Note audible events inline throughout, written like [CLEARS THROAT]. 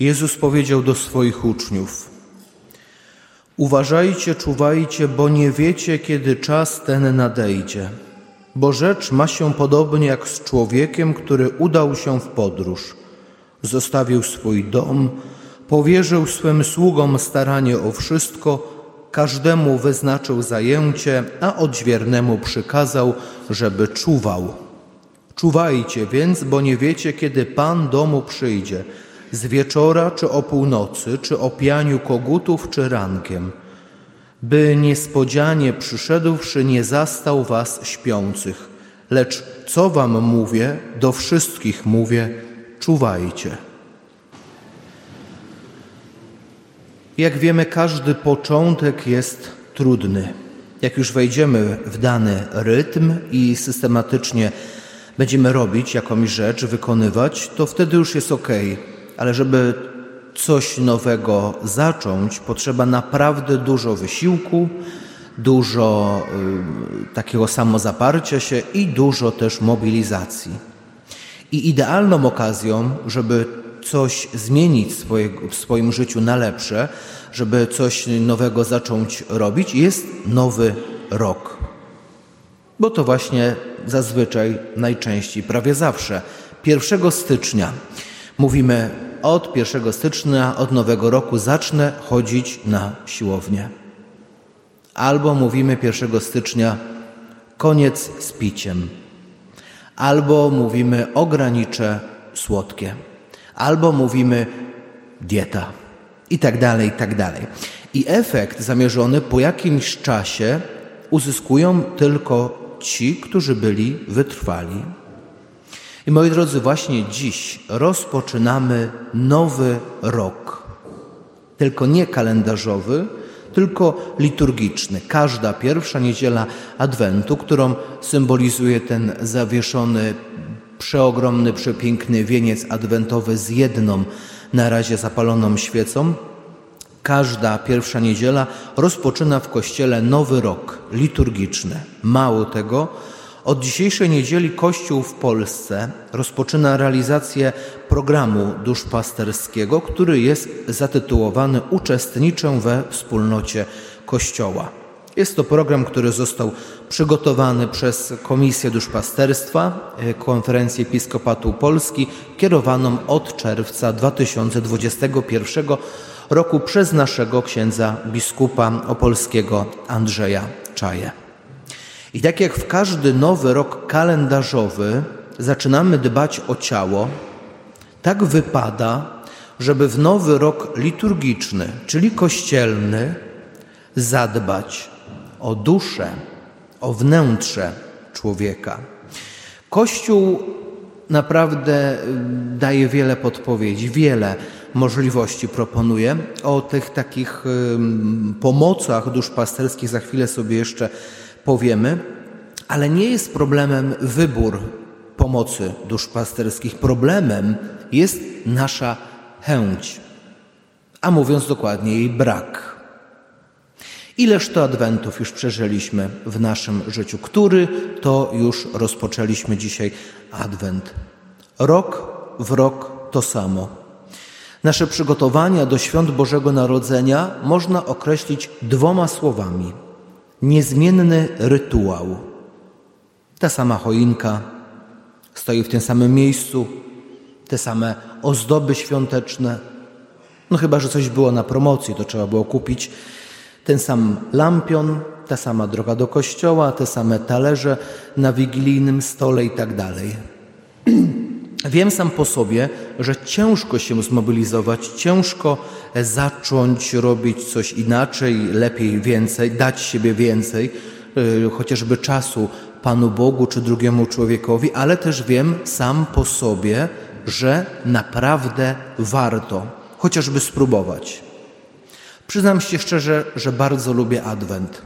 Jezus powiedział do swoich uczniów: Uważajcie, czuwajcie, bo nie wiecie, kiedy czas ten nadejdzie. Bo rzecz ma się podobnie jak z człowiekiem, który udał się w podróż. Zostawił swój dom, powierzył swym sługom staranie o wszystko, każdemu wyznaczył zajęcie, a odźwiernemu przykazał, żeby czuwał. Czuwajcie więc, bo nie wiecie, kiedy Pan domu przyjdzie – z wieczora czy o północy, czy o pianiu kogutów, czy rankiem, by niespodzianie przyszedłszy nie zastał was śpiących. Lecz co wam mówię, do wszystkich mówię, czuwajcie. Jak wiemy, każdy początek jest trudny. Jak już wejdziemy w dany rytm i systematycznie będziemy robić jakąś rzecz, wykonywać, to wtedy już jest ok ale żeby coś nowego zacząć, potrzeba naprawdę dużo wysiłku, dużo y, takiego samozaparcia się i dużo też mobilizacji. I idealną okazją, żeby coś zmienić w swoim życiu na lepsze, żeby coś nowego zacząć robić, jest nowy rok. Bo to właśnie zazwyczaj, najczęściej, prawie zawsze, 1 stycznia mówimy od 1 stycznia, od nowego roku zacznę chodzić na siłownię. Albo mówimy 1 stycznia koniec z piciem. Albo mówimy ograniczę słodkie. Albo mówimy dieta. I tak dalej, i tak dalej. I efekt zamierzony po jakimś czasie uzyskują tylko ci, którzy byli wytrwali. I moi drodzy, właśnie dziś rozpoczynamy nowy rok. Tylko nie kalendarzowy, tylko liturgiczny. Każda pierwsza niedziela Adwentu, którą symbolizuje ten zawieszony, przeogromny, przepiękny wieniec adwentowy z jedną na razie zapaloną świecą, każda pierwsza niedziela rozpoczyna w kościele nowy rok liturgiczny. Mało tego, od dzisiejszej niedzieli Kościół w Polsce rozpoczyna realizację programu duszpasterskiego, który jest zatytułowany Uczestniczę we wspólnocie Kościoła. Jest to program, który został przygotowany przez Komisję Duszpasterstwa e, Konferencji Episkopatu Polski, kierowaną od czerwca 2021 roku przez naszego księdza biskupa opolskiego Andrzeja Czaje. I tak jak w każdy nowy rok kalendarzowy zaczynamy dbać o ciało, tak wypada, żeby w nowy rok liturgiczny, czyli kościelny, zadbać o duszę, o wnętrze człowieka. Kościół naprawdę y, daje wiele podpowiedzi, wiele możliwości proponuje. O tych takich pomocach duszpasterskich za chwilę sobie jeszcze powiemy, ale nie jest problemem wybór pomocy duszpasterskich. Problemem jest nasza chęć, a mówiąc dokładnie, jej brak. Ileż to adwentów już przeżyliśmy w naszym życiu? Który to już rozpoczęliśmy dzisiaj adwent? Rok w rok to samo. Nasze przygotowania do świąt Bożego Narodzenia można określić dwoma słowami – niezmienny rytuał. Ta sama choinka stoi w tym samym miejscu, te same ozdoby świąteczne. No chyba, że coś było na promocji, to trzeba było kupić. Ten sam lampion, ta sama droga do kościoła, te same talerze na wigilijnym stole i tak dalej. [CLEARS THROAT] Wiem sam po sobie, że ciężko się zmobilizować, ciężko zacząć robić coś inaczej, lepiej więcej, dać siebie więcej, y, chociażby czasu Panu Bogu czy drugiemu człowiekowi, ale też wiem sam po sobie, że naprawdę warto chociażby spróbować. Przyznam się szczerze, że bardzo lubię Adwent.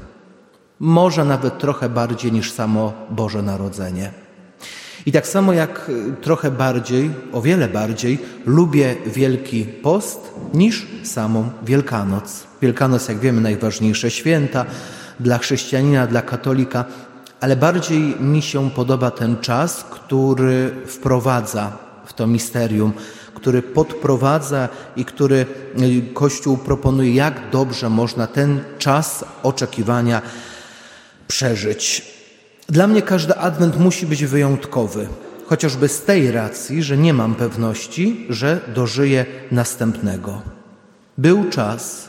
Może nawet trochę bardziej niż samo Boże Narodzenie. I tak samo jak y, trochę bardziej, o wiele bardziej lubię Wielki Post niż samą Wielkanoc. Wielkanoc, jak wiemy, najważniejsze święta dla chrześcijanina, dla katolika, ale bardziej mi się podoba ten czas, który wprowadza w to misterium, który podprowadza i który y, Kościół proponuje, jak dobrze można ten czas oczekiwania przeżyć. Dla mnie każdy adwent musi być wyjątkowy, chociażby z tej racji, że nie mam pewności, że dożyję następnego. Był czas,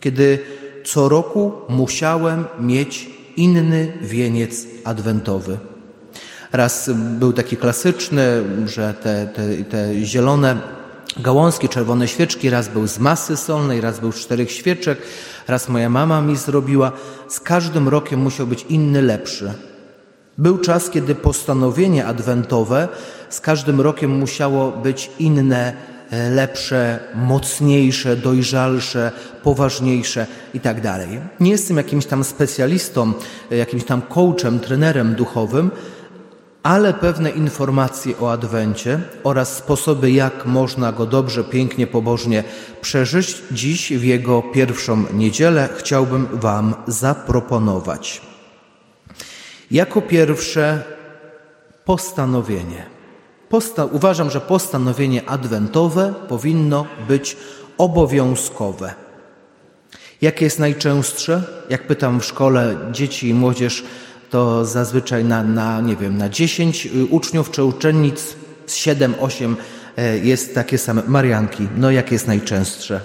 kiedy co roku musiałem mieć inny wieniec adwentowy. Raz był taki klasyczny, że te, te, te zielone gałązki, czerwone świeczki, raz był z masy solnej, raz był z czterech świeczek, raz moja mama mi zrobiła. Z każdym rokiem musiał być inny, lepszy. Był czas, kiedy postanowienie adwentowe z każdym rokiem musiało być inne, e, lepsze, mocniejsze, dojrzalsze, poważniejsze i tak. Nie jestem jakimś tam specjalistą, e, jakimś tam coachem, trenerem duchowym, ale pewne informacje o Adwencie oraz sposoby, jak można go dobrze, pięknie, pobożnie przeżyć, dziś w jego pierwszą niedzielę chciałbym Wam zaproponować. Jako pierwsze postanowienie. Posta uważam, że postanowienie adwentowe powinno być obowiązkowe. Jakie jest najczęstsze? Jak pytam w szkole dzieci i młodzież, to zazwyczaj na, na nie wiem, na 10 uczniów czy uczennic z 7-8 e, jest takie same. Marianki, no jakie jest najczęstsze?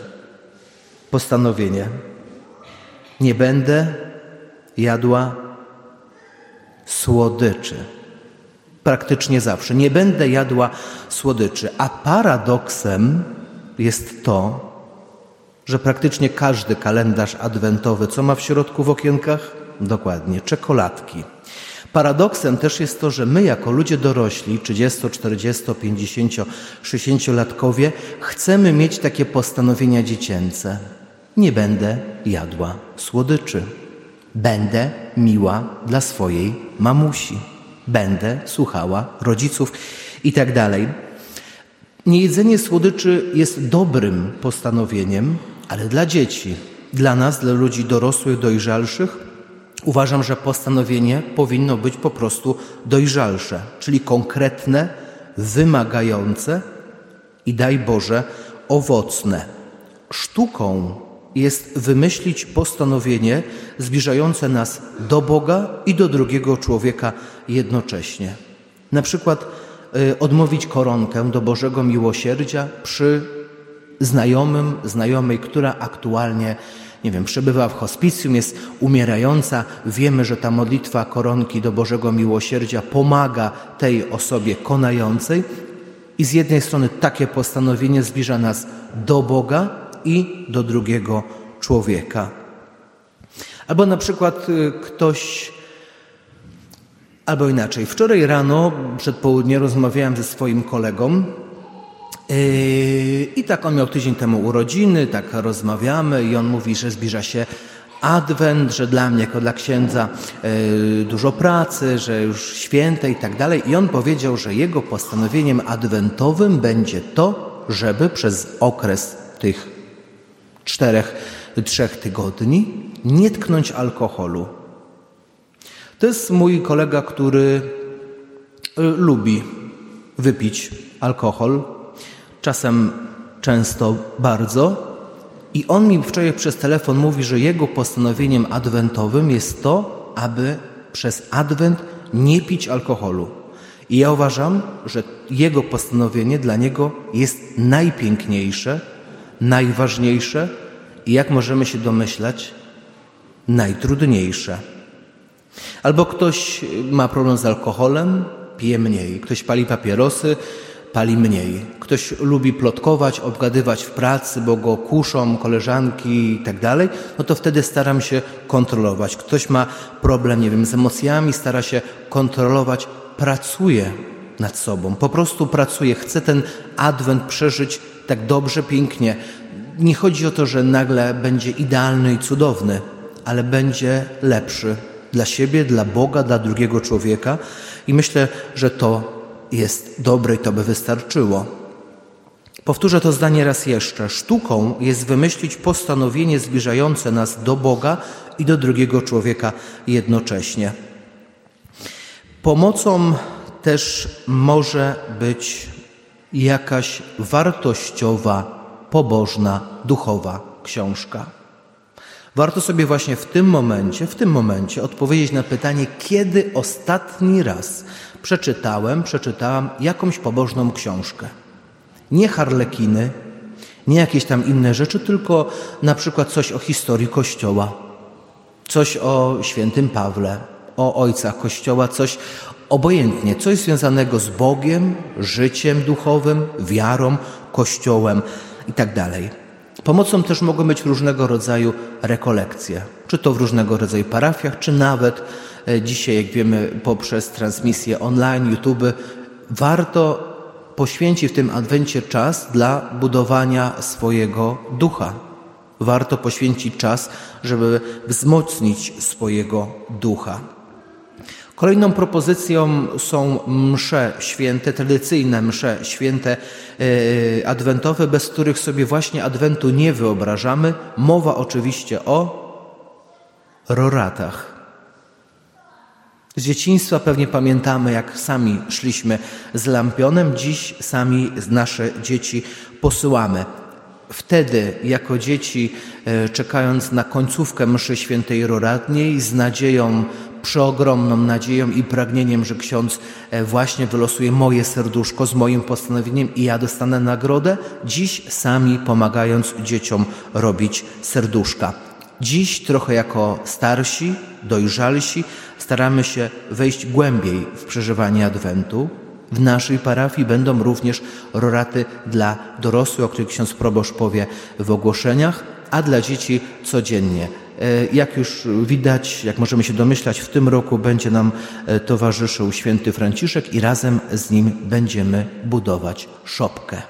Postanowienie. Nie będę jadła słodyczy. Praktycznie zawsze. Nie będę jadła słodyczy. A paradoksem jest to, że praktycznie każdy kalendarz adwentowy, co ma w środku w okienkach? Dokładnie, czekoladki. Paradoksem też jest to, że my jako ludzie dorośli, 30, 40, 50, 60-latkowie, chcemy mieć takie postanowienia dziecięce. Nie będę jadła słodyczy. Będę miła dla swojej mamusi. Będę słuchała rodziców i tak dalej. Niejedzenie słodyczy jest dobrym postanowieniem, ale dla dzieci, dla nas, dla ludzi dorosłych, dojrzalszych, uważam, że postanowienie powinno być po prostu dojrzalsze, czyli konkretne, wymagające i daj Boże owocne. Sztuką jest wymyślić postanowienie zbliżające nas do Boga i do drugiego człowieka jednocześnie. Na przykład y, odmówić koronkę do Bożego miłosierdzia przy znajomym, znajomej, która aktualnie, nie wiem, przebywa w hospicjum, jest umierająca. Wiemy, że ta modlitwa koronki do Bożego miłosierdzia pomaga tej osobie konającej. I z jednej strony takie postanowienie zbliża nas do Boga, i do drugiego człowieka. Albo na przykład y, ktoś, albo inaczej. Wczoraj rano, przed południem, rozmawiałem ze swoim kolegą. Yy, I tak on miał tydzień temu urodziny, tak rozmawiamy, i on mówi, że zbliża się Adwent, że dla mnie jako dla księdza yy, dużo pracy, że już święte i tak dalej. I on powiedział, że jego postanowieniem adwentowym będzie to, żeby przez okres tych czterech, trzech tygodni nie tknąć alkoholu. To jest mój kolega, który e, lubi wypić alkohol, czasem często bardzo. I on mi wczoraj przez telefon mówi, że jego postanowieniem adwentowym jest to, aby przez adwent nie pić alkoholu. I ja uważam, że jego postanowienie dla niego jest najpiękniejsze, najważniejsze i jak możemy się domyślać, najtrudniejsze. Albo ktoś ma problem z alkoholem, pije mniej. Ktoś pali papierosy, pali mniej. Ktoś lubi plotkować, obgadywać w pracy, bo go kuszą koleżanki i tak dalej, no to wtedy staram się kontrolować. Ktoś ma problem, nie wiem, z emocjami, stara się kontrolować, pracuje nad sobą, po prostu pracuje, chce ten adwent przeżyć tak dobrze, pięknie, nie chodzi o to, że nagle będzie idealny i cudowny, ale będzie lepszy dla siebie, dla Boga, dla drugiego człowieka i myślę, że to jest dobre i to by wystarczyło. Powtórzę to zdanie raz jeszcze. Sztuką jest wymyślić postanowienie zbliżające nas do Boga i do drugiego człowieka jednocześnie. Pomocą też może być jakaś wartościowa, pobożna, duchowa książka. Warto sobie właśnie w tym momencie, w tym momencie odpowiedzieć na pytanie, kiedy ostatni raz przeczytałem, przeczytałam jakąś pobożną książkę. Nie harlekiny, nie jakieś tam inne rzeczy, tylko na przykład coś o historii Kościoła, coś o świętym Pawle, o ojcach Kościoła, coś obojętnie, coś związanego z Bogiem, życiem duchowym, wiarą, Kościołem itd. Tak Pomocą też mogą być różnego rodzaju rekolekcje, czy to w różnego rodzaju parafiach, czy nawet e, dzisiaj, jak wiemy, poprzez transmisje online, YouTube. Warto poświęcić w tym adwencie czas dla budowania swojego ducha. Warto poświęcić czas, żeby wzmocnić swojego ducha. Kolejną propozycją są msze święte, tradycyjne msze święte e, adwentowe, bez których sobie właśnie adwentu nie wyobrażamy. Mowa oczywiście o roratach. Z dzieciństwa pewnie pamiętamy, jak sami szliśmy z lampionem, dziś sami nasze dzieci posyłamy. Wtedy, jako dzieci, e, czekając na końcówkę mszy świętej roratniej, z nadzieją przeogromną nadzieją i pragnieniem, że ksiądz e, właśnie wylosuje moje serduszko z moim postanowieniem i ja dostanę nagrodę, dziś sami pomagając dzieciom robić serduszka. Dziś trochę jako starsi, dojrzalsi staramy się wejść głębiej w przeżywanie Adwentu. W naszej parafii będą również roraty dla dorosłych, o których ksiądz proboszcz powie w ogłoszeniach, a dla dzieci codziennie. E, jak już widać, jak możemy się domyślać, w tym roku będzie nam e, towarzyszył święty Franciszek i razem z nim będziemy budować szopkę.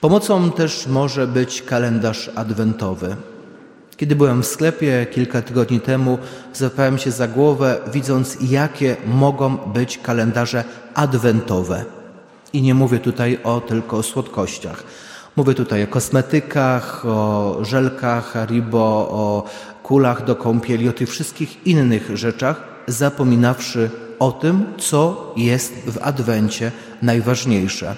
Pomocą też może być kalendarz adwentowy. Kiedy byłem w sklepie kilka tygodni temu, złapałem się za głowę, widząc, jakie mogą być kalendarze adwentowe. I nie mówię tutaj o tylko o słodkościach. Mówię tutaj o kosmetykach, o żelkach Haribo, o kulach do kąpieli, o tych wszystkich innych rzeczach, zapominawszy o tym, co jest w Adwencie najważniejsze.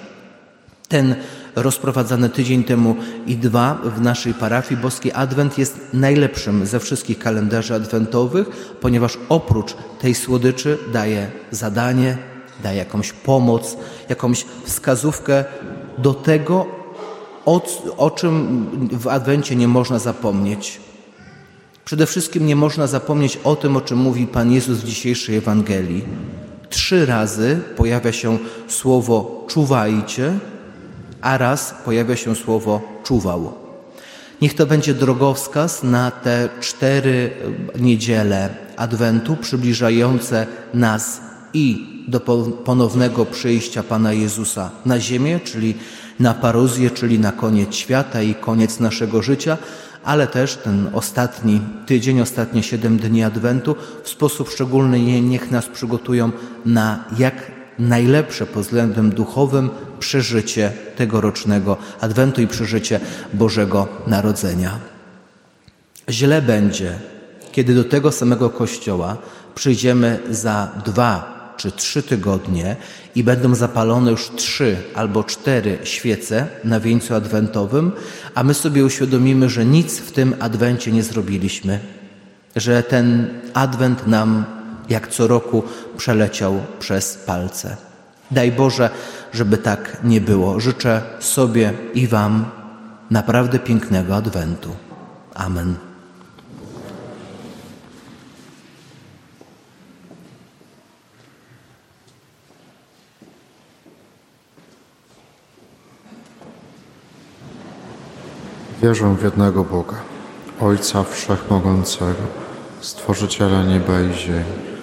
Ten rozprowadzany tydzień temu i dwa w naszej parafii Boski Adwent jest najlepszym ze wszystkich kalendarzy adwentowych, ponieważ oprócz tej słodyczy daje zadanie, daje jakąś pomoc, jakąś wskazówkę do tego, o, o czym w Adwencie nie można zapomnieć. Przede wszystkim nie można zapomnieć o tym, o czym mówi Pan Jezus w dzisiejszej Ewangelii. Trzy razy pojawia się słowo czuwajcie, a raz pojawia się słowo czuwał. Niech to będzie drogowskaz na te cztery niedziele Adwentu przybliżające nas i do ponownego przyjścia Pana Jezusa na ziemię, czyli na paruzję, czyli na koniec świata i koniec naszego życia, ale też ten ostatni tydzień, ostatnie siedem dni Adwentu w sposób szczególny niech nas przygotują na jak najlepsze pod względem duchowym przeżycie tegorocznego Adwentu i przeżycie Bożego Narodzenia. Źle będzie, kiedy do tego samego Kościoła przyjdziemy za dwa czy trzy tygodnie i będą zapalone już trzy albo cztery świece na wieńcu adwentowym, a my sobie uświadomimy, że nic w tym adwencie nie zrobiliśmy, że ten adwent nam jak co roku przeleciał przez palce. Daj Boże, żeby tak nie było. Życzę sobie i Wam naprawdę pięknego adwentu. Amen. Wierzę w jednego Boga, Ojca Wszechmogącego, Stworzyciela nieba i ziemi